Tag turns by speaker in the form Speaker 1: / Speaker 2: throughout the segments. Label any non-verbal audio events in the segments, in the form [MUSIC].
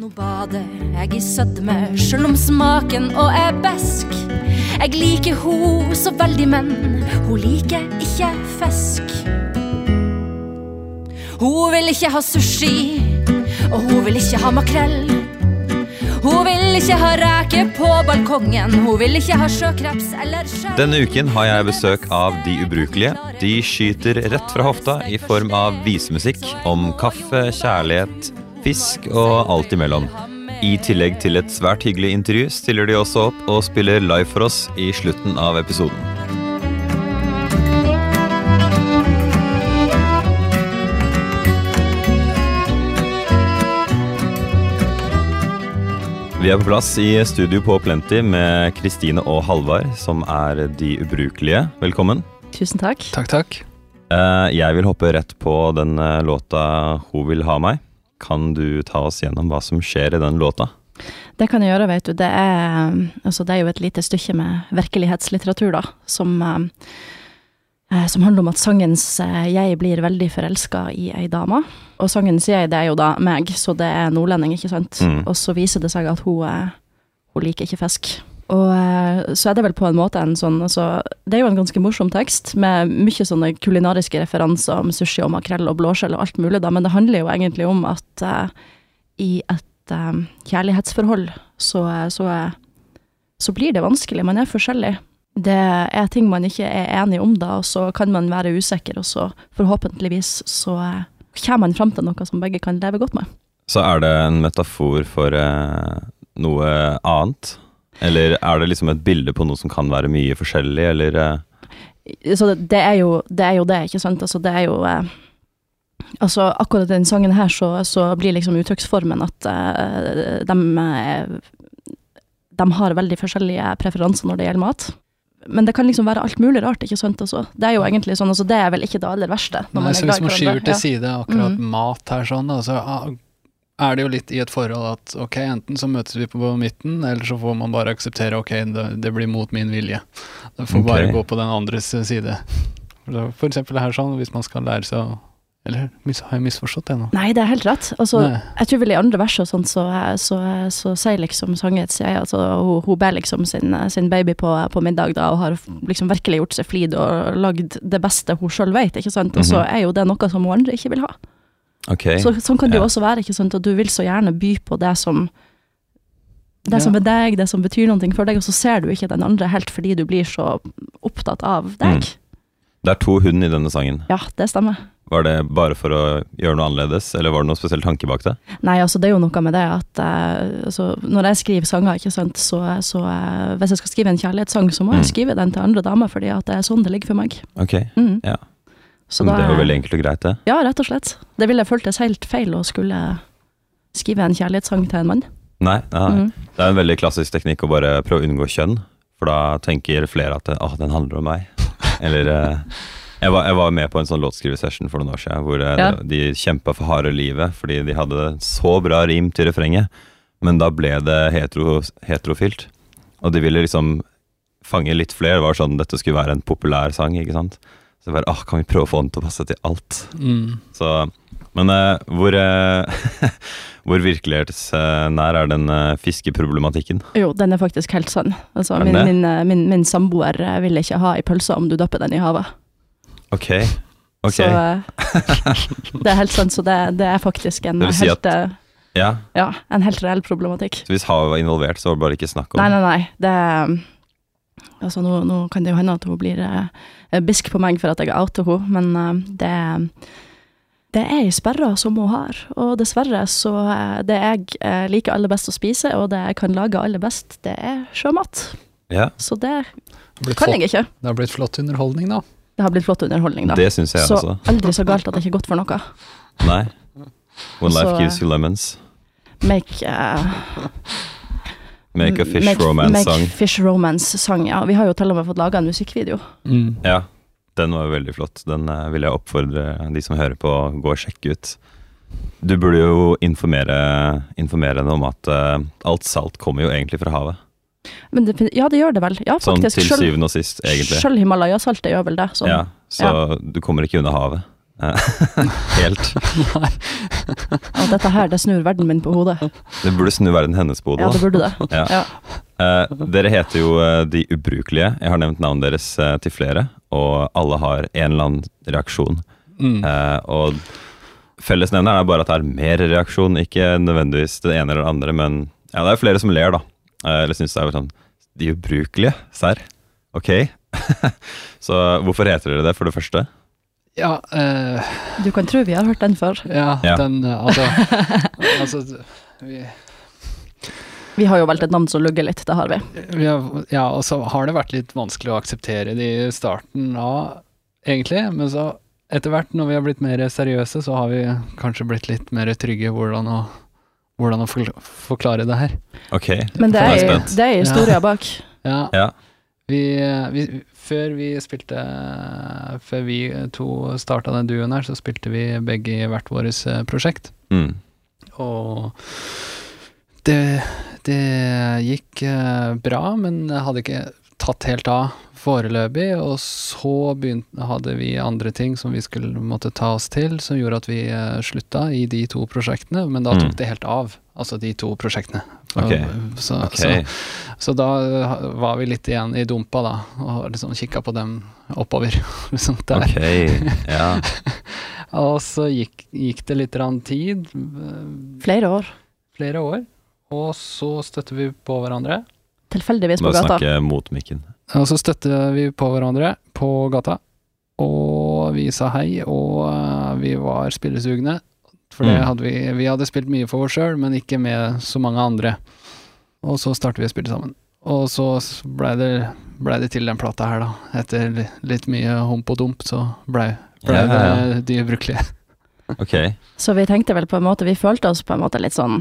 Speaker 1: Nå bader jeg i sødme, sjøl om smaken òg er besk. Jeg liker ho så veldig, men hun liker ikke fisk. Hun vil ikke ha sushi, og hun vil ikke ha makrell. Hun vil ikke ha reker på balkongen, hun vil ikke ha sjøkreps eller skjell.
Speaker 2: Denne uken har jeg besøk av De ubrukelige. De skyter rett fra hofta i form av visemusikk om kaffe, kjærlighet, fisk og alt imellom. I tillegg til et svært hyggelig intervju stiller de også opp og spiller live for oss i slutten av episoden. Vi er på plass i studio på Plenty med Kristine og Halvard, som er De ubrukelige. Velkommen.
Speaker 3: Tusen takk.
Speaker 4: Takk, takk.
Speaker 2: Eh, Jeg vil hoppe rett på den eh, låta 'Hun vil ha meg'. Kan du ta oss gjennom hva som skjer i den låta?
Speaker 3: Det kan jeg gjøre, vet du. Det er, altså, det er jo et lite stykke med virkelighetslitteratur, da, som, eh, som handler om at sangens eh, 'Jeg blir veldig forelska i ei dame'. Og sangens 'jeg' det er jo da meg, så det er nordlending, ikke sant.
Speaker 2: Mm.
Speaker 3: Og så viser det seg at hun, eh, hun liker ikke fisk. Og eh, så er det vel på en måte en sånn altså, Det er jo en ganske morsom tekst, med mye sånne kulinariske referanser om sushi og makrell og blåskjell og alt mulig, da, men det handler jo egentlig om at uh, i et uh, kjærlighetsforhold så, så, så blir det vanskelig. Man er forskjellig. Det er ting man ikke er enig om da, og så kan man være usikker, og så forhåpentligvis så uh, kommer man fram til noe som begge kan leve godt med.
Speaker 2: Så er det en metafor for noe annet? Eller er det liksom et bilde på noe som kan være mye forskjellig, eller eh,
Speaker 3: Så det, det, er jo, det er jo det, ikke sant. Altså, det er jo eh, Altså, akkurat den sangen her, så, så blir liksom uttrykksformen at eh, de, de har veldig forskjellige preferanser når det gjelder mat. Men det kan liksom være alt mulig rart, ikke sant. Altså. Det er jo egentlig sånn, altså, det er vel ikke det aller verste. Når
Speaker 4: Nei,
Speaker 3: man er
Speaker 4: så hvis man skyver til side akkurat
Speaker 3: mm.
Speaker 4: mat her sånn, altså så ah, er det jo litt i et forhold at ok, enten så møtes vi på midten, eller så får man bare akseptere ok, det, det blir mot min vilje. Det får bare gå på den andres side. For eksempel her sånn, hvis man skal lære seg å Eller har jeg misforstått det nå?
Speaker 3: Nei, det er helt rett. Altså,
Speaker 4: Nei.
Speaker 3: jeg tror vel i andre vers og sånn, så, så, så sier liksom sangets jeg, altså hun, hun ber liksom sin, sin baby på, på middag da, og har liksom virkelig gjort seg flid og lagd det beste hun sjøl vet, ikke sant. Og så
Speaker 2: Mhm.
Speaker 3: er jo det noe som hun andre ikke vil ha.
Speaker 2: Ok.
Speaker 3: Så, sånn kan det jo
Speaker 2: Ja.
Speaker 3: også være, ikke sant. Og du vil så gjerne by på det som det
Speaker 4: Ja.
Speaker 3: som er deg, det som betyr noe for deg, og så ser du ikke den andre helt fordi du blir så opptatt av deg.
Speaker 2: Mm. Det er to hund i denne sangen.
Speaker 3: Ja, det stemmer.
Speaker 2: Var det bare for å gjøre noe annerledes, eller var det noe spesiell tanke bak det?
Speaker 3: Nei, altså det er jo noe med det at uh, altså, når jeg skriver sanger, ikke sant, så, så uh, hvis jeg skal skrive en kjærlighetssang, så må
Speaker 2: Mm.
Speaker 3: jeg skrive den til andre damer, fordi at det er sånn det ligger for meg.
Speaker 2: Ok,
Speaker 3: Mm.
Speaker 2: Ja.
Speaker 3: Så da,
Speaker 2: det var veldig enkelt og greit, det.
Speaker 3: Ja, rett og slett. Det ville føltes helt feil å skulle skrive en kjærlighetssang til en mann.
Speaker 2: Nei, nei, nei.
Speaker 3: Mm.
Speaker 2: det er en veldig klassisk teknikk å bare prøve å unngå kjønn, for da tenker flere at åh, den handler om meg. [LAUGHS] Eller eh, jeg, var, jeg var med på en sånn låtskriversession for noen år siden, hvor eh,
Speaker 3: Ja.
Speaker 2: de kjempa for harde livet fordi de hadde så bra rim til refrenget, men da ble det hetero, heterofilt. Og de ville liksom fange litt flere. Det var sånn dette skulle være en populær sang, ikke sant. Så bare, åh, kan vi prøve å få den til å passe til alt?
Speaker 4: Mm.
Speaker 2: Så, men eh, hvor, eh, [LAUGHS] hvor virkelighetsnær er den eh, fiskeproblematikken?
Speaker 3: Jo, den er faktisk helt sann. Altså, min,
Speaker 2: det?
Speaker 3: min, eh, min, min samboer eh, vil ikke ha ei pølse om du dapper den i havet.
Speaker 2: Ok, ok.
Speaker 3: Så eh, [LAUGHS] det er helt sant, så det, det er faktisk en
Speaker 2: Det vil si
Speaker 3: helt,
Speaker 2: at-
Speaker 3: eh,
Speaker 2: Ja,
Speaker 3: ja, en helt reell problematikk.
Speaker 2: så hvis havet var involvert, så var det bare ikke snakk om
Speaker 3: Nei, nei, nei. Det Altså, nå, nå kan det jo hende at hun blir eh, bisk på meg for at jeg outer henne, men eh, det det er ei sperre som hun har, og dessverre så eh, Det jeg eh, liker aller best å spise, og det jeg kan lage aller best, det er sjømat.
Speaker 2: Ja,
Speaker 3: Så det
Speaker 4: Det,
Speaker 3: kan jeg ikke.
Speaker 4: det har blitt flott underholdning, da.
Speaker 3: Det har blitt flott underholdning, da.
Speaker 2: det syns jeg
Speaker 3: så
Speaker 2: også.
Speaker 3: aldri så galt at det ikke er godt for noe.
Speaker 2: Nei. When life
Speaker 3: Så,
Speaker 2: gives you lemons,
Speaker 3: Make eh,
Speaker 2: make a fish
Speaker 3: make,
Speaker 2: romance
Speaker 3: make. Fish romance-sang, ja. Vi har jo til og med fått laga en musikkvideo.
Speaker 4: Mm.
Speaker 2: Ja, den var veldig flott. Den eh, vil jeg oppfordre de som hører på, å gå og sjekke ut. Du burde jo informere, informere henne om at uh, alt salt kommer jo egentlig fra havet.
Speaker 3: Men det, ja, det gjør det vel. Ja,
Speaker 2: Sånn til syvende og sist, egentlig.
Speaker 3: Sjøl Himalaya-saltet gjør vel det. Sånn.
Speaker 2: Ja, så du kommer ikke unna havet. Eh, [LAUGHS] Helt.
Speaker 3: Ja, dette her, det snur verden min på hodet.
Speaker 2: Det burde snu verden hennes på hodet.
Speaker 3: Ja, det burde det.
Speaker 2: Ja.
Speaker 3: Ja.
Speaker 2: Eh, dere heter jo uh, De ubrukelige. Jeg har nevnt navnet deres uh, til flere, og alle har en eller annen reaksjon.
Speaker 4: Mm.
Speaker 2: Eh, og fellesnevneren er bare at det er mer reaksjon, ikke nødvendigvis det ene eller det andre, men ja, det er flere som ler, da. Eh, eller syns det er sånn De ubrukelige? Serr? Ok. [LAUGHS] Så hvorfor heter dere det, for det første?
Speaker 4: Ja, eh,
Speaker 3: Du kan tro vi har hørt den før.
Speaker 4: ja,
Speaker 2: Ja.
Speaker 4: den eh, Altså, [LAUGHS] altså vi,
Speaker 3: Vi har jo valgt et navn som lugger litt, det har vi.
Speaker 4: vi har, Ja, og så har det vært litt vanskelig å akseptere det i starten av, egentlig. Men så etter hvert, når vi har blitt mer seriøse, så har vi kanskje blitt litt mer trygge hvordan å, hvordan å forklare det her.
Speaker 2: Ok,
Speaker 3: Men det
Speaker 2: er
Speaker 3: er, det er historia bak.
Speaker 4: Ja,
Speaker 2: Ja.
Speaker 4: Vi, vi Før vi spilte Før vi to starta den duoen her, så spilte vi begge i hvert vårt eh, prosjekt.
Speaker 2: Mm.
Speaker 4: Og det, det gikk eh, bra, men hadde ikke tatt helt av foreløpig. Og så begynte, hadde vi andre ting som vi skulle måtte ta oss til, som gjorde at vi eh, slutta i de to prosjektene. Men da
Speaker 2: Mm.
Speaker 4: tok det helt av, altså de to prosjektene.
Speaker 2: Okay.
Speaker 4: Så,
Speaker 2: okay.
Speaker 4: så, så da eh, var vi litt igjen i dumpa, da, og liksom kikka på dem oppover. [LAUGHS] liksom der.
Speaker 2: Okay. ja. [LAUGHS]
Speaker 4: Og så gikk, gikk det litt tid, eh,
Speaker 3: Flere år.
Speaker 4: flere år, og så støtter vi på hverandre.
Speaker 3: Tilfeldigvis på gata.
Speaker 2: snakke mot mikken.
Speaker 4: Og så støtter vi på hverandre på gata, og vi sa hei, og eh, vi var spillesugne. For det
Speaker 2: Mm.
Speaker 4: hadde vi, vi hadde spilt mye for oss sjøl, men ikke med så mange andre. Og så startet vi å spille sammen. Og så blei det, ble det til den plata her, da. Etter litt mye hump og dump, så blei ble
Speaker 2: Ja, ja, ja.
Speaker 4: det de ubrukelige. [LAUGHS]
Speaker 2: Ok,
Speaker 3: Så vi tenkte vel på en måte, vi følte oss på en måte litt sånn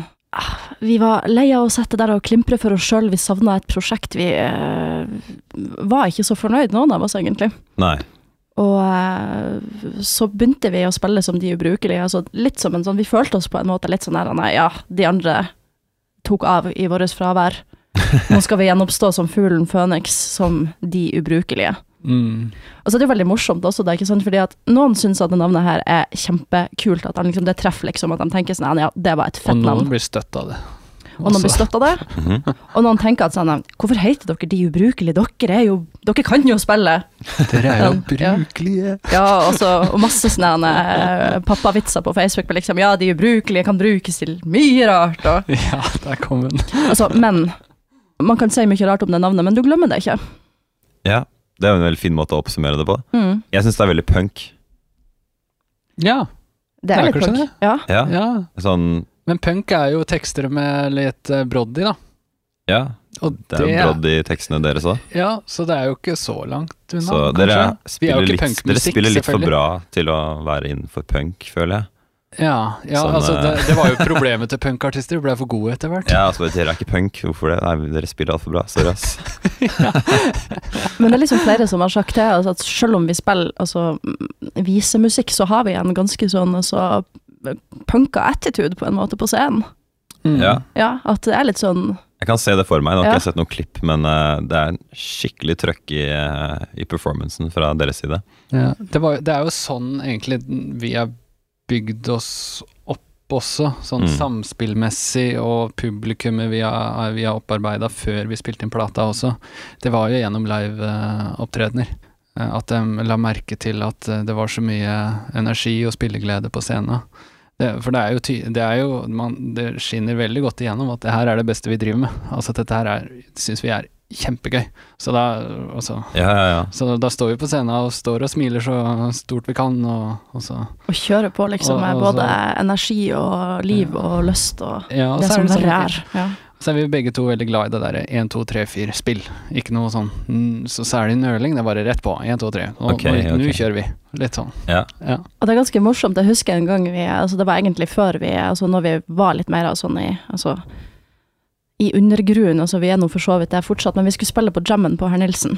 Speaker 3: Vi var lei av å sitte der og klimpre for oss sjøl, vi savna et prosjekt. Vi eh, var ikke så fornøyd, noen av oss egentlig.
Speaker 2: nei.
Speaker 3: Og eh, så begynte vi å spille som de ubrukelige. Altså litt som en sånn, vi følte oss på en måte litt sånn der nei, ja, de andre tok av i vårt fravær. [LAUGHS] Nå skal vi gjenoppstå som fuglen Føniks, som de ubrukelige.
Speaker 4: Mm.
Speaker 3: Og så er det jo veldig morsomt også, da, ikke sant? fordi at noen syns at det navnet her er kjempekult, at liksom, det treffer liksom, at de tenker sånn, ja, det var et
Speaker 4: Og
Speaker 3: fett
Speaker 4: noen
Speaker 3: navn.
Speaker 4: blir støtt av det.
Speaker 3: Og noen blir
Speaker 4: Også.
Speaker 3: støtt av det, [LAUGHS]
Speaker 2: Mhm.
Speaker 3: og noen tenker at sånn, hvorfor heter dere de ubrukelige? Dere er jo, dere kan jo spille.
Speaker 4: Dere er jo [LAUGHS]
Speaker 3: ubrukelige
Speaker 4: brukelige.
Speaker 3: Ja, og, så, og masse sånne eh, pappavitser på Facebook med liksom, ja, de ubrukelige kan brukes til mye rart, og [LAUGHS]
Speaker 4: Ja, der kom den.
Speaker 3: altså, men, man kan si mye rart om det navnet, men du glemmer det ikke.
Speaker 2: Ja, det er jo en veldig fin måte å oppsummere det på.
Speaker 3: Mm.
Speaker 2: Jeg syns det er veldig punk.
Speaker 4: Ja,
Speaker 3: Det er
Speaker 4: Det er
Speaker 3: litt punk.
Speaker 4: det.
Speaker 3: Ja.
Speaker 2: Ja,
Speaker 4: ja.
Speaker 2: sånn
Speaker 4: Men punk er jo tekster med litt broddy, brodd i, da.
Speaker 2: Ja,
Speaker 4: Og
Speaker 2: det er jo brodd i tekstene deres òg.
Speaker 4: Ja, så det er jo ikke så langt unna,
Speaker 2: Så dere
Speaker 4: er
Speaker 2: spiller, litt, dere spiller litt for bra til å være innenfor punk, føler jeg.
Speaker 4: Ja, ja
Speaker 2: Sånn,
Speaker 4: altså det,
Speaker 2: eh,
Speaker 4: det var jo [LAUGHS] problemet til punkartister, de ble for gode etter hvert.
Speaker 2: Ja, altså, dere er ikke punk. Hvorfor det? Nei, dere spiller altfor bra. Sorry, ass. [LAUGHS] [LAUGHS]
Speaker 3: Men det er liksom flere som har sagt det, altså at selv om vi spiller altså, mm, visemusikk, så har vi en ganske sånn altså, punka attitude på en måte på scenen.
Speaker 4: Mm.
Speaker 2: Ja.
Speaker 3: Ja, at det er litt sånn
Speaker 2: Jeg kan se det for meg. Nå har ikke
Speaker 3: Ja.
Speaker 2: jeg sett noen klipp, men uh, det er skikkelig trøkk i, uh, i performancen fra deres side.
Speaker 4: Ja, det, var, det er jo sånn egentlig vi har bygd oss opp også, sånn
Speaker 2: Mm.
Speaker 4: samspillmessig, og publikummet vi har, vi har opparbeida før vi spilte inn plata også. Det var jo gjennom liveopptredener. At de la merke til at eh, det var så mye energi og spilleglede på scenen. Det, for det er jo, ty, det, er jo man, det skinner veldig godt igjennom at det her er det beste vi driver med. Altså at dette her er, syns vi er kjempegøy. Så da, altså
Speaker 2: Ja, ja, ja.
Speaker 4: så da står vi på scenen og står og smiler så stort vi kan, og, og så
Speaker 3: og kjører på liksom med både
Speaker 4: så-
Speaker 3: energi og liv og lyst og
Speaker 4: Ja, og
Speaker 3: det
Speaker 4: så
Speaker 3: som
Speaker 4: er, det sånn,
Speaker 3: verre er. Ja.
Speaker 4: så er vi begge to veldig glad i det derre 1, 2, 3, 4, spill. Ikke noe sånn så særlig nøling, det er bare rett på. 1, 2, 3. Og
Speaker 2: Ok,
Speaker 4: nå, nå kjører vi. Litt sånn.
Speaker 2: Ja.
Speaker 4: Ja.
Speaker 3: Og det er ganske morsomt, jeg husker en gang vi altså Det var egentlig før vi Altså når vi var litt mer av sånn i Altså i undergrunnen, altså vi er nå for så vidt det fortsatt, men vi skulle spille på jammen på Herr Nilsen.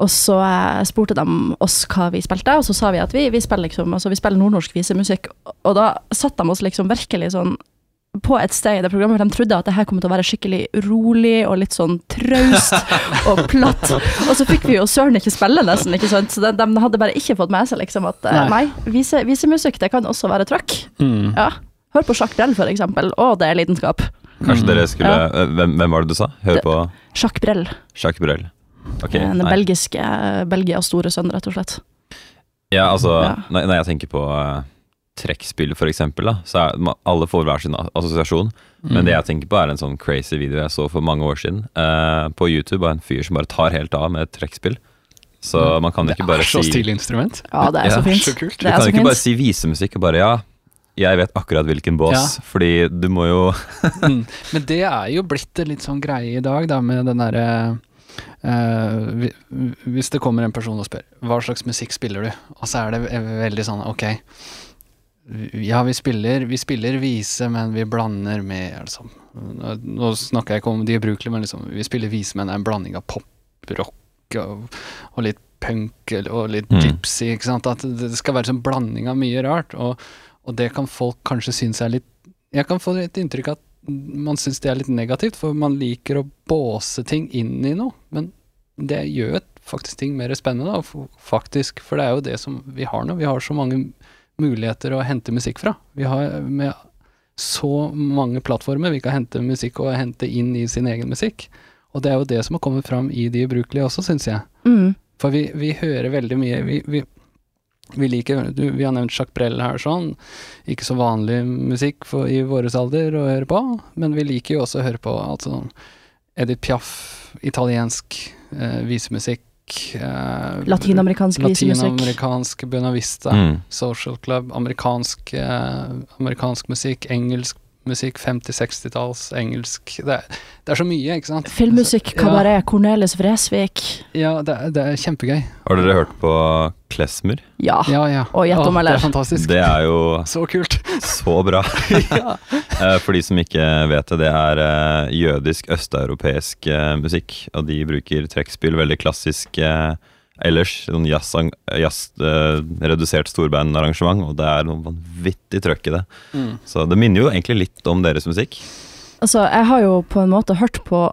Speaker 3: Og så eh, spurte de oss hva vi spilte, og så sa vi at vi, vi spiller liksom Altså vi spiller nordnorsk visemusikk. Og da satte de oss liksom virkelig sånn på et sted i det programmet hvor de trodde at det her kom til å være skikkelig rolig og litt sånn traust [LAUGHS] og platt. Og så fikk vi jo søren ikke spille, nesten. ikke sant? Så de, de hadde bare ikke fått med seg liksom at eh,
Speaker 4: Nei.
Speaker 3: nei, vise, visemusikk det kan også være trøkk.
Speaker 4: Mm.
Speaker 3: Ja. Hør på Jacques Brel, for eksempel. Å, det er lidenskap.
Speaker 2: Kanskje
Speaker 4: Mm.
Speaker 2: dere skulle ja. hvem, hvem var det du sa? Hør på
Speaker 3: Jacques Brel.
Speaker 2: Jacques Brel. Okay,
Speaker 3: en
Speaker 2: nei.
Speaker 3: belgiske Belgias store sønn, rett og slett.
Speaker 2: Ja, altså,
Speaker 3: Ja.
Speaker 2: Når, når jeg tenker på uh, trekkspill, for eksempel, da, så er alle får hver sin assosiasjon.
Speaker 4: Mm.
Speaker 2: Men det jeg tenker på, er en sånn crazy video jeg så for mange år siden uh, på YouTube av en fyr som bare tar helt av med et trekkspill. Så man kan ikke bare si
Speaker 4: Det er så
Speaker 2: si
Speaker 4: stilig instrument.
Speaker 3: Ja, det er
Speaker 2: Ja,
Speaker 3: så fint.
Speaker 4: så kult.
Speaker 2: Du
Speaker 3: Det er
Speaker 2: kan ikke bare si visemusikk og bare ja, jeg vet akkurat hvilken bås, fordi du må jo [LAUGHS]
Speaker 4: Mm. Men det er jo blitt en litt sånn greie i dag, da, med den derre uh, Hvis det kommer en person og spør hva slags musikk spiller du, og så er det veldig sånn ok, ja vi spiller, vi spiller vise, men vi blander med liksom, nå, snakker jeg ikke om de ubrukelige, men liksom, vi spiller vise, men det er en blanding av pop, rock og, og litt punk og litt
Speaker 2: Mm.
Speaker 4: gypsy, ikke sant. At det skal være sånn blanding av mye rart, og, og det kan folk kanskje synes er litt Jeg kan få et inntrykk av at man syns det er litt negativt, for man liker å båse ting inn i noe, men det gjør jo faktisk ting mer spennende, da, faktisk, for det er jo det som vi har nå. Vi har så mange muligheter å hente musikk fra. Vi har med så mange plattformer vi kan hente musikk og hente inn i sin egen musikk. Og det er jo det som har kommet fram i De ubrukelige også, syns jeg.
Speaker 3: Mm.
Speaker 4: For vi, vi hører veldig mye vi, vi, vi liker du, Vi har nevnt Jacques Brel her sånn. Ikke så vanlig musikk for, i våres alder å høre på, men vi liker jo også å høre på altså, Edith Piaf, italiensk eh, visemusikk. Eh,
Speaker 3: Latinamerikansk visemusikk.
Speaker 4: Latinamerikansk Buena Vista.
Speaker 2: mm.
Speaker 4: Social Club, amerikansk, eh, amerikansk musikk, engelsk musikk, 50-60-talls, engelsk det er, det er så mye, ikke sant?
Speaker 3: Filmmusikk,
Speaker 4: Ja.
Speaker 3: kabaret, Cornelis Vresvik.
Speaker 4: Ja, det, er- det er kjempegøy.
Speaker 2: Har dere hørt på Klesmer?
Speaker 3: Ja.
Speaker 4: Ja, ja.
Speaker 3: Og gjett om
Speaker 4: jeg
Speaker 3: ler.
Speaker 4: Det er fantastisk.
Speaker 2: Det er jo [LAUGHS]
Speaker 4: Så kult.
Speaker 2: så bra. [LAUGHS] [LAUGHS] Eh, For de som ikke vet det, det er eh, jødisk, østeuropeisk eh, musikk. Og de bruker trekkspill, veldig klassisk eh, ellers. Sånn jazz, jazz eh, redusert storbandarrangement, og det er noe vanvittig trøkk i det.
Speaker 4: Mm.
Speaker 2: Så det minner jo egentlig litt om deres musikk.
Speaker 3: Altså, jeg har jo på en måte hørt på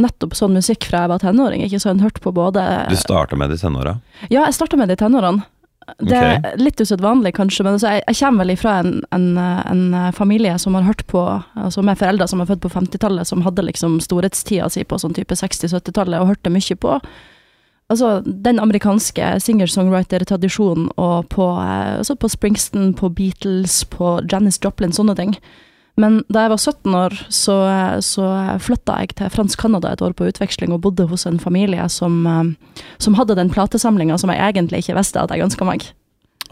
Speaker 3: nettopp sånn musikk fra jeg var tenåring, ikke sånn Hørt på både
Speaker 2: Du starta med det i tenåra.
Speaker 3: Ja, jeg starta med det i tenårene. Det er litt usedvanlig, kanskje, men altså, jeg, jeg kommer vel ifra en, en, en familie som har hørt på Altså med foreldre som er født på 50-tallet, som hadde liksom storhetstida si på sånn type 60-70-tallet, og hørte mye på Altså den amerikanske singer-songwriter-tradisjonen, og på, eh, altså på Springsteen, på Beatles, på Janis Joplin, sånne ting. Men da jeg var 17 år, så, så flytta jeg til fransk Canada et år på utveksling og bodde hos en familie som, eh, som hadde den platesamlinga som jeg egentlig ikke visste at jeg ønska meg.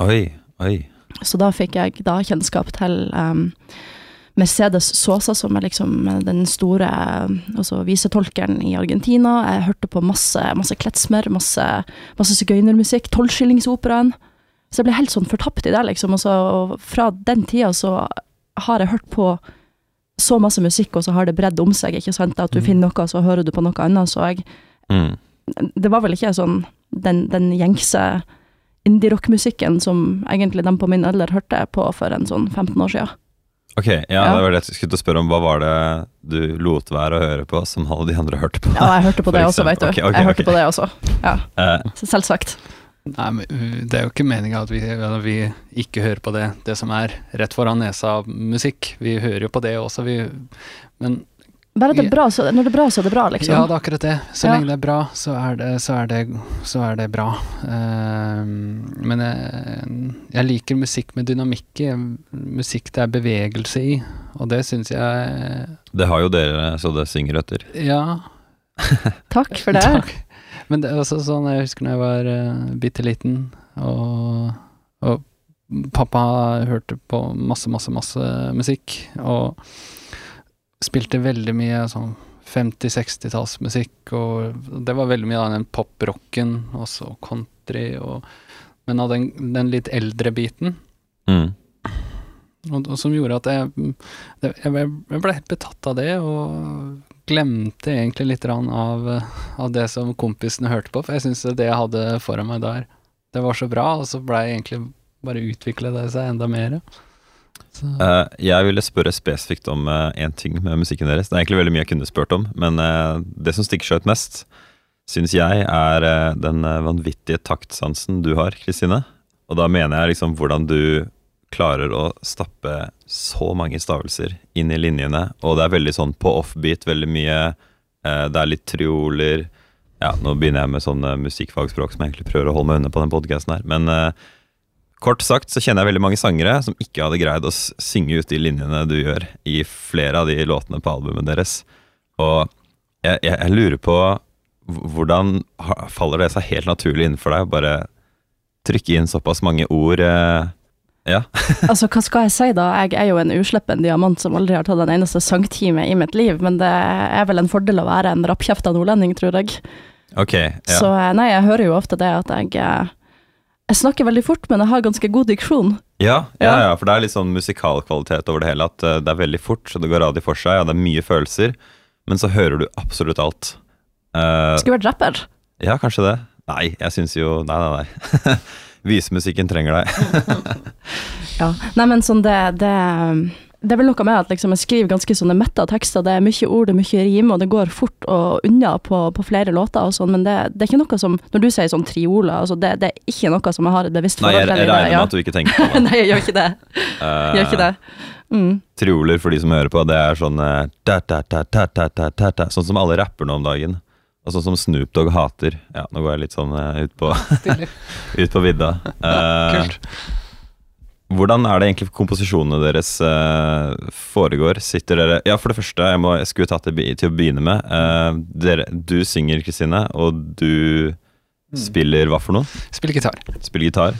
Speaker 2: Oi, oi.
Speaker 3: Så da fikk jeg da kjennskap til um, Mercedes Sosa, som er liksom den store altså visetolkeren i Argentina. Jeg hørte på masse, masse kletsmer, masse, masse sigøynermusikk, Tolvskillingsoperaen. Så jeg ble helt sånn fortapt i det, liksom. Og, så, og fra den tida så har jeg hørt på så masse musikk, og så har det bredd om seg, ikke sant. At du
Speaker 2: Mm.
Speaker 3: finner noe, så hører du på noe annet. Så jeg
Speaker 2: Mm.
Speaker 3: det var vel ikke sånn den, den gjengse indie-rock-musikken som egentlig de på min alder hørte på for en sånn 15 år siden.
Speaker 2: Ok, ja,
Speaker 3: Ja.
Speaker 2: det var det jeg skulle spørre om. Hva var det du lot være å høre på som alle de andre hørte på?
Speaker 3: Ja, jeg hørte på det også, vet du.
Speaker 2: Okay, Ok, ok,
Speaker 3: jeg hørte
Speaker 2: okay.
Speaker 3: på det også. Ja, Uh, selvsagt.
Speaker 4: Nei, men uh, det er jo ikke meninga at vi, vi ikke hører på det, det som er rett foran nesa av musikk. Vi hører jo på det også, vi Men
Speaker 3: Bare det er bra, så, når det er bra, så er det bra, liksom.
Speaker 4: ja, det er akkurat det. Så
Speaker 3: Ja.
Speaker 4: lenge det er bra, så er det, så er det, så er det bra. Uh, men jeg, jeg liker musikk med dynamikk i. Musikk det er bevegelse i. Og det syns jeg
Speaker 2: det har jo dere så det synger etter.
Speaker 4: Ja, [LAUGHS]
Speaker 3: Takk for det.
Speaker 4: Takk. Men det er også sånn, jeg husker når jeg var uh, bitte liten, og, og pappa hørte på masse, masse, masse musikk, og spilte veldig mye sånn 50-60-tallsmusikk, og det var veldig mye av den pop-rocken, og så country, og Men av den, den litt eldre biten,
Speaker 2: Mm.
Speaker 4: og, og som gjorde at jeg, det, jeg ble, betatt av det, og glemte egentlig litt av, av det som kompisene hørte på, for jeg syns det jeg hadde foran meg der, det var så bra, og så ble jeg egentlig bare utvikla det seg enda mer.
Speaker 2: Eh, jeg ville spørre spesifikt om én ting med musikken deres. Det er egentlig veldig mye jeg kunne spurt om, men uh, det som stikker seg ut mest, syns jeg er eh, den eh, vanvittige taktsansen du har, Kristine. Og da mener jeg liksom hvordan du klarer å stappe så mange stavelser inn i linjene, og det er veldig sånn på offbeat, veldig mye eh, Det er litt trioler. Ja, nå begynner jeg med sånn eh, musikkfagspråk som jeg egentlig prøver å holde meg unna på den podkasten her, men eh, Kort sagt så kjenner jeg veldig mange sangere som ikke hadde greid å synge ut de linjene du gjør i flere av de låtene på albumet deres. Og jeg, jeg, jeg lurer på hvordan faller det seg helt naturlig innenfor deg å bare trykke inn såpass mange ord? Eh, ja. [LAUGHS]
Speaker 3: Altså, hva skal jeg si da? Jeg er jo en usleppen diamant som aldri har tatt en eneste sangtime i mitt liv, men det er vel en fordel å være en rappkjefta nordlending, tror jeg.
Speaker 2: Ok. Ja.
Speaker 3: Så eh, nei, jeg hører jo ofte det at jeg eh, Jeg snakker veldig fort, men jeg har ganske god diksjon.
Speaker 2: Ja, ja,
Speaker 3: Ja.
Speaker 2: for det er litt sånn musikalkvalitet over det hele. At eh, det er veldig fort, så det går radig for seg, og det er mye følelser. Men så hører du absolutt alt. Uh,
Speaker 3: Skulle vært rapper.
Speaker 2: ja, kanskje det. Nei, jeg syns jo Nei, nei, nei. [LAUGHS] Visemusikken trenger deg. [LAUGHS]
Speaker 3: Ja. Nei, men sånn det, det det er vel noe med at liksom, jeg skriver ganske sånne metta tekster. Det er mye ord, det er mye rim, og det går fort og unna på, på flere låter og sånn, men det, det, er ikke noe som Når du sier sånn trioler, altså, det, det, er ikke noe som jeg har et bevisst forhold til.
Speaker 2: Nei,
Speaker 3: jeg, jeg
Speaker 2: regner med at du ikke tenker på [LAUGHS] det.
Speaker 3: Nei, jeg gjør ikke det.
Speaker 2: Jeg
Speaker 3: gjør ikke det. Eh, mm.
Speaker 2: Trioler, for de som hører på, det er sånn eh, Sånn som alle rapper nå om dagen. Og sånn som Snoop Dogg hater. Ja, nå går jeg litt sånn eh, ut på, [LAUGHS] på vidda. Uh, [LAUGHS]
Speaker 4: Kult.
Speaker 2: Hvordan er det egentlig komposisjonene deres uh, foregår? Sitter dere Ja, for det første, jeg, må, jeg skulle tatt det til å begynne med. Uh, dere, du synger, Kristine, og du spiller hva for noe?
Speaker 4: Spiller gitar.
Speaker 2: Spiller gitar.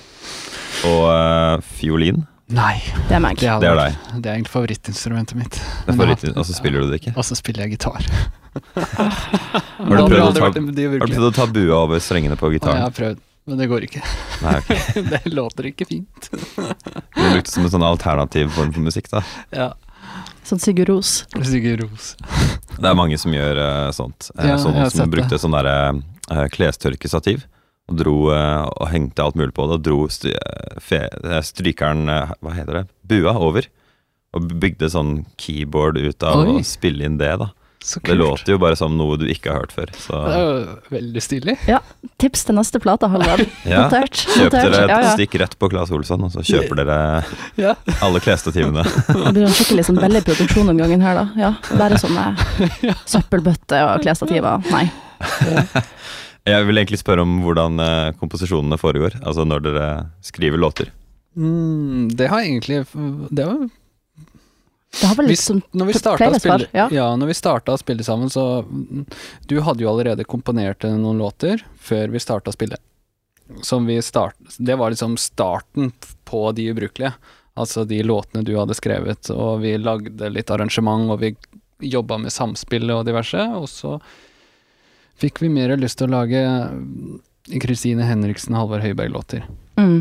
Speaker 2: Og uh, fiolin.
Speaker 4: Nei,
Speaker 3: Det er meg.
Speaker 4: det,
Speaker 2: Det er
Speaker 4: deg. Det er egentlig favorittinstrumentet mitt.
Speaker 2: Det er favoritt- Og så spiller du det ikke.
Speaker 4: Og så spiller jeg gitar.
Speaker 2: Har du prøvd å ta,
Speaker 4: Har
Speaker 2: har du prøvd å ta bua over strengene på
Speaker 4: Jeg har prøvd, men det går ikke.
Speaker 2: Nei, okay. [LAUGHS]
Speaker 4: det låter ikke fint. [LAUGHS]
Speaker 2: det lukter som en sånn alternativ form for musikk, da.
Speaker 4: Ja.
Speaker 3: Sånn Sigurd Ros.
Speaker 4: Sigurd Ros.
Speaker 2: Det er mange som gjør uh, sånt. Eh,
Speaker 4: Ja,
Speaker 2: sånn
Speaker 4: jeg har
Speaker 2: som
Speaker 4: sett
Speaker 2: brukte sånn derre uh, klestørkestativ. Og dro eh, og hengte alt mulig på det, og dro st eh, strykeren eh, Hva heter det? Bua over. Og bygde sånn keyboard ut av
Speaker 4: Oi.
Speaker 2: å spille inn det, da.
Speaker 4: Så
Speaker 2: Det låter jo bare som noe du ikke har hørt før. Så
Speaker 4: Det er jo veldig stilig. Ja.
Speaker 3: Tips til neste plate, Halvard. [LAUGHS]
Speaker 2: ja.
Speaker 3: Notert.
Speaker 2: Kjøp dere et
Speaker 3: Ja, ja.
Speaker 2: stikk rett på Claes Olsson, og så kjøper dere [LAUGHS]
Speaker 4: Ja.
Speaker 2: alle klesstativene. [LAUGHS]
Speaker 3: Det blir en skikkelig sånn veldig produksjon den gangen her, da. Ja, bare sånne søppelbøtter og klesstativer. Nei.
Speaker 2: Jeg vil egentlig spørre om hvordan eh, komposisjonene foregår. Altså når dere skriver låter.
Speaker 4: Mm, det har egentlig Det var
Speaker 3: Det har vel liksom
Speaker 4: Når vi starta å spille,
Speaker 3: ja.
Speaker 4: ja. når vi starta å spille sammen, så Du hadde jo allerede komponert noen låter før vi starta å spille. Som vi start, det var liksom starten på De ubrukelige. Altså de låtene du hadde skrevet, og vi lagde litt arrangement, og vi jobba med samspill og diverse. Og så fikk vi mer lyst til å lage Kristine Henriksen, Halvard Høiberg-låter.
Speaker 3: mm.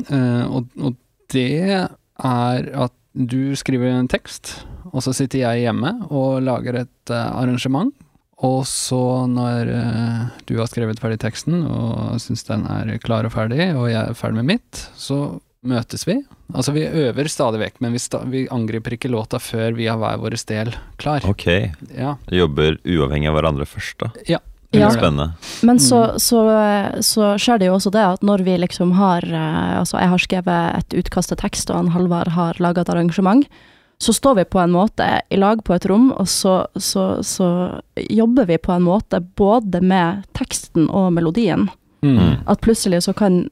Speaker 4: Uh, og, og det er at du skriver en tekst, og så sitter jeg hjemme og lager et eh, arrangement. Og så når eh, du har skrevet ferdig teksten og syns den er klar og ferdig, og jeg er ferdig med mitt, så møtes vi. Altså vi øver stadig vekk, men vi, sta vi angriper ikke låta før vi har hver vår del klar.
Speaker 2: Ok,
Speaker 4: Ja.
Speaker 2: Jobber uavhengig av hverandre først, da.
Speaker 3: Ja.
Speaker 2: Veldig spennende.
Speaker 3: Men så,
Speaker 4: Mm.
Speaker 3: så, så skjer det jo også det at når vi liksom har eh, Altså, jeg har skrevet et utkast til tekst, og han Halvard har laga et arrangement. Så står vi på en måte i lag på et rom, og så, så, så jobber vi på en måte både med teksten og melodien.
Speaker 4: Mm.
Speaker 3: At plutselig så kan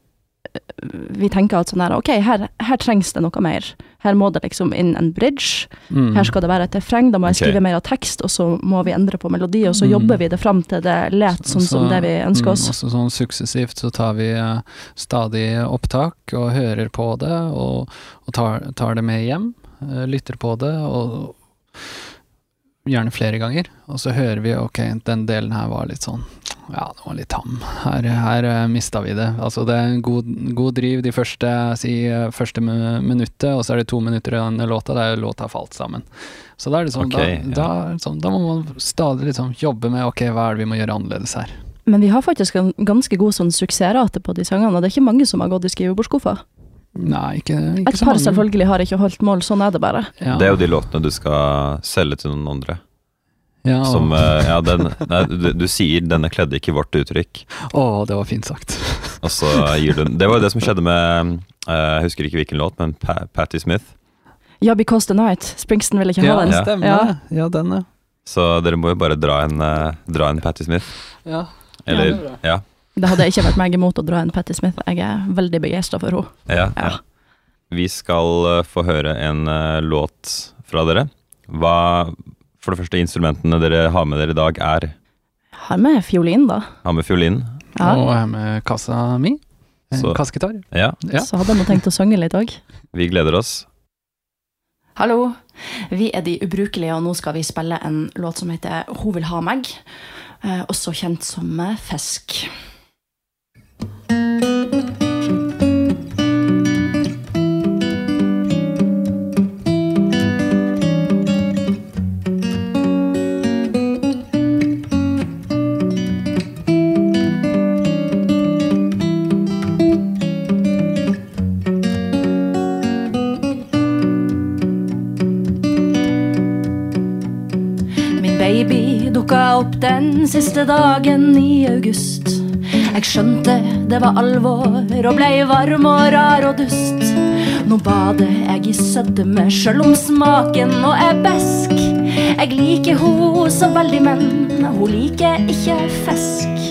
Speaker 3: vi tenker at sånn her, ok, her, her trengs det noe mer. Her må det liksom inn en bridge.
Speaker 4: Mm.
Speaker 3: Her skal det være et refreng, da må jeg
Speaker 2: okay.
Speaker 3: skrive mer av tekst, og så må vi endre på melodi, og så
Speaker 4: Mm.
Speaker 3: jobber vi det fram til det let sånn som det vi ønsker oss.
Speaker 4: Mm, sånn suksessivt så tar vi eh, stadig opptak og hører på det, og, og tar, tar det med hjem. eh, lytter på det, og gjerne flere ganger. Og så hører vi ok, den delen her var litt sånn ja, det var litt tam. Her, her uh, mista vi det. Altså det er en god, god driv de første, si, eh, første minuttet, og så er det to minutter i den låta der låta har falt sammen. Så da er det sånn,
Speaker 2: okay,
Speaker 4: da,
Speaker 2: ja.
Speaker 4: da, sånn, da må man stadig liksom jobbe med ok, hva er det vi må gjøre annerledes her.
Speaker 3: Men vi har faktisk en ganske god sånn suksessrate på de sangene, og det er ikke mange som har gått i skrivebordskuffa.
Speaker 4: Nei, ikke, ikke
Speaker 3: Et par selvfølgelig har ikke holdt mål, sånn er det bare.
Speaker 4: Ja.
Speaker 2: Det er jo de låtene du skal selge til noen andre.
Speaker 4: ja,
Speaker 2: Som eh, Ja, den Nei, du, du sier 'denne kledde ikke vårt uttrykk',
Speaker 4: Å, det var fint sagt. [LAUGHS]
Speaker 2: og så gir du den Det var jo det som skjedde med eh, Jeg husker ikke hvilken låt, men Pa Patti Smith.
Speaker 3: Ja, Because the Night. Springston vil ikke
Speaker 4: Ja,
Speaker 3: ha den.
Speaker 4: stemmer
Speaker 3: Ja.
Speaker 4: Ja, den, ja.
Speaker 2: Så dere må jo bare dra en, eh, dra en Patti Smith.
Speaker 4: ja.
Speaker 2: Eller
Speaker 4: er.
Speaker 2: Ja.
Speaker 3: Det hadde ikke vært meg imot å dra en Patti Smith. Jeg er veldig begeistra for henne.
Speaker 2: ja, ja. Vi skal eh, få høre en eh, låt fra dere. Hva For det første, instrumentene dere har med dere i dag, er
Speaker 3: Har med fiolin, da.
Speaker 2: Har med fiolin.
Speaker 3: Ja.
Speaker 4: Og jeg er med kassa mi. Kassegitar.
Speaker 2: Ja,
Speaker 4: Ja.
Speaker 3: Så hadde jeg nå tenkt å synge litt òg.
Speaker 2: vi gleder oss.
Speaker 3: Hallo, vi er De ubrukelige, og nå skal vi spille en låt som heter Hun vil ha meg, eh, også kjent som Fisk. Dukka opp den siste dagen i august. Jeg skjønte det var alvor og blei varm og rar og dust. Nå bader jeg i sødme sjøl om smaken nå er besk. Jeg liker ho så veldig, men ho liker ikke fisk.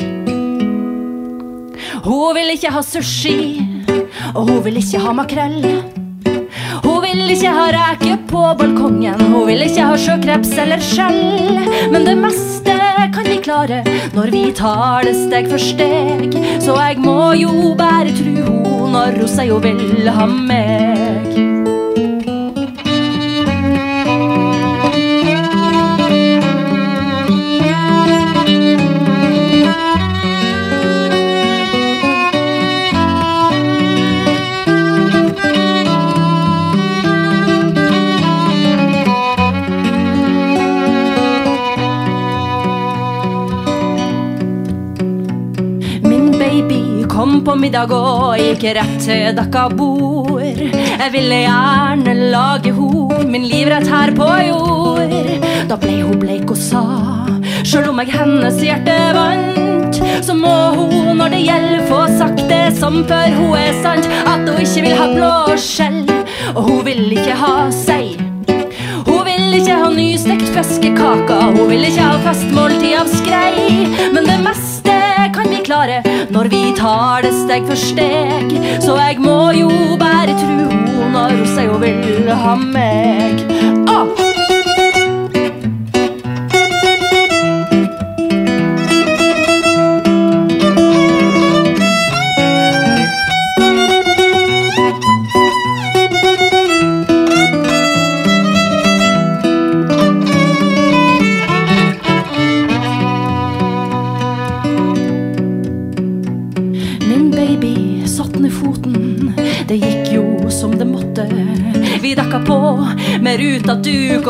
Speaker 3: Ho vil ikke ha sushi, og ho vil ikke ha makrell. Vil ikke ha reker på balkongen, hun vil ikke ha sjøkreps eller skjell. Men det meste kan vi klare når vi tar det steg for steg. Så jeg må jo bare tru ho når hun sier hun vil ha meg. Middag og gikk rett til dekka bord. Jeg ville gjerne lage ho, min livrett her på jord. Da ble hun bleik og sa, sjøl om jeg hennes hjerte vant, så må hun når det gjelder få sagt det som før hun er sant, at hun ikke vil ha blå skjell, og hun vil ikke ha sei. Ho vil ikke ha nystekt fiskekaker, hun vil ikke ha festmåltid av skrei. Men det meste kan vi klare når vi tar det steg for steg. Så jeg må jo bare tru ho når ho seier ho vil ha meg.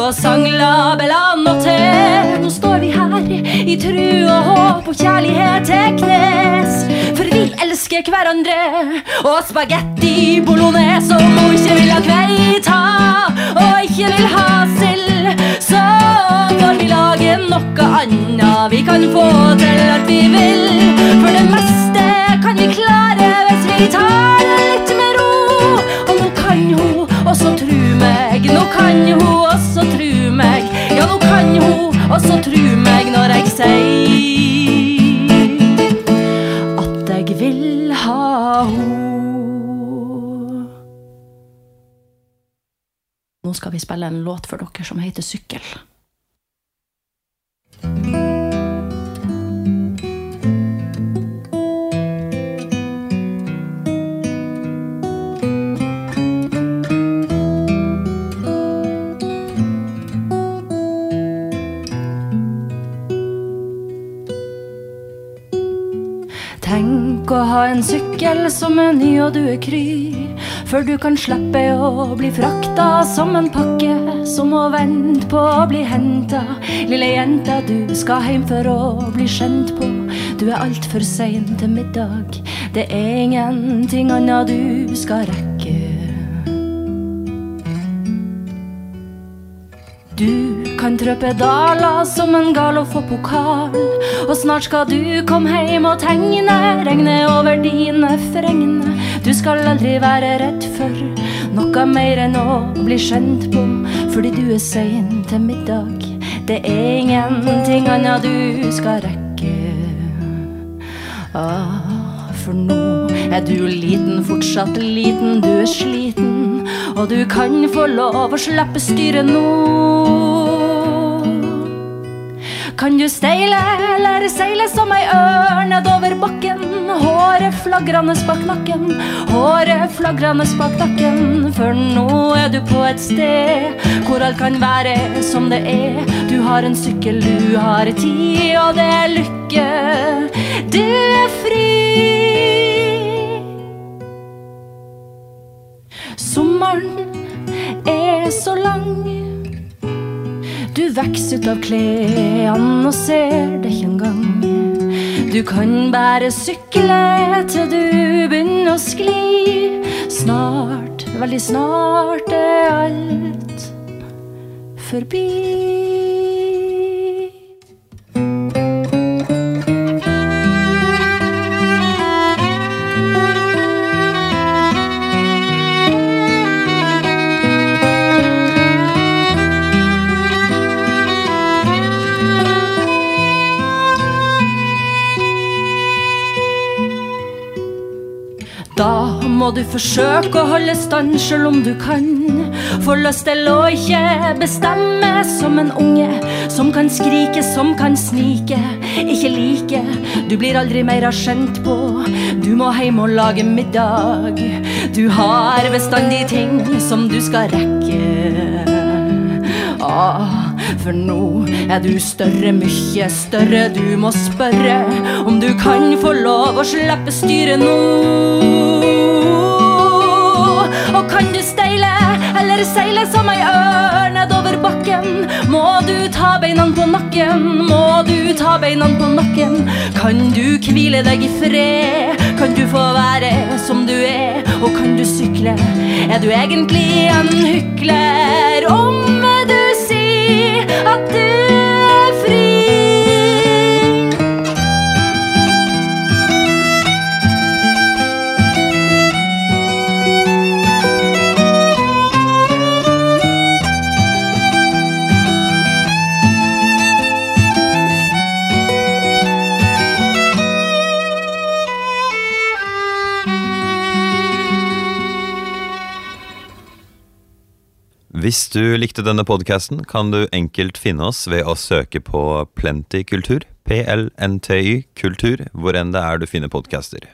Speaker 3: Og sang la bella notte. Nå står vi her i tru og håp og kjærlighet til knes. For vi elsker hverandre, og spagetti bolognese Som hun ikke vil ha kveita og ikke vil ha sild, så når vi lage noe annet. Vi kan få til at vi vil, spille en låt for dere som heter Sykkel. en sykkel som er ny og du er kry. Før du kan slippe å bli frakta som en pakke som må vente på å bli henta. Lille jenta, du skal hjem for å bli skjent på. Du er altfor sein til middag. Det er ingenting annet du skal rekke. Du kan trø pedaler som en gal og få pokal. Og snart skal du komme hjem og tegne, regne over dine fregner. Du skal aldri være redd for noe mer enn å bli skjent på, fordi du er sein til middag. Det er ingenting annet du skal rekke. Ah, for nå er du liten, fortsatt liten, du er sliten. Og du kan få lov å slippe styret nå. Kan du steile eller seile som ei ørn nedover bakken? Håret flagrende bak nakken, håret flagrende bak nakken. For nå er du på et sted hvor alt kan være som det er. Du har en sykkel, du har tid, og det er lykke. Du er fri. Sommeren er så lang. Du vokser ut av klærne og ser det ikke engang. Du kan bare sykle til du begynner å skli. Snart, veldig snart er alt forbi. Du forsøke å holde stand selv om du kan. Få lyst til å ikke bestemme som en unge som kan skrike, som kan snike. Ikke like, du blir aldri mer skjent på. Du må heim og lage middag. Du har bestandig ting som du skal rekke. Ah, for nå er du større, mye større. Du må spørre om du kan få lov å slippe styret nå. Kan du steile eller seile som ei ørn nedover bakken? Må du ta beina på nakken? Må du ta beina på nakken? Kan du hvile deg i fred? Kan du få være som du er? Og kan du sykle? Er du egentlig en hykler? Om
Speaker 2: Hvis du likte denne podkasten, kan du enkelt finne oss ved å søke på Plenty kultur, PLNTY kultur, hvor enn det er du finner podcaster.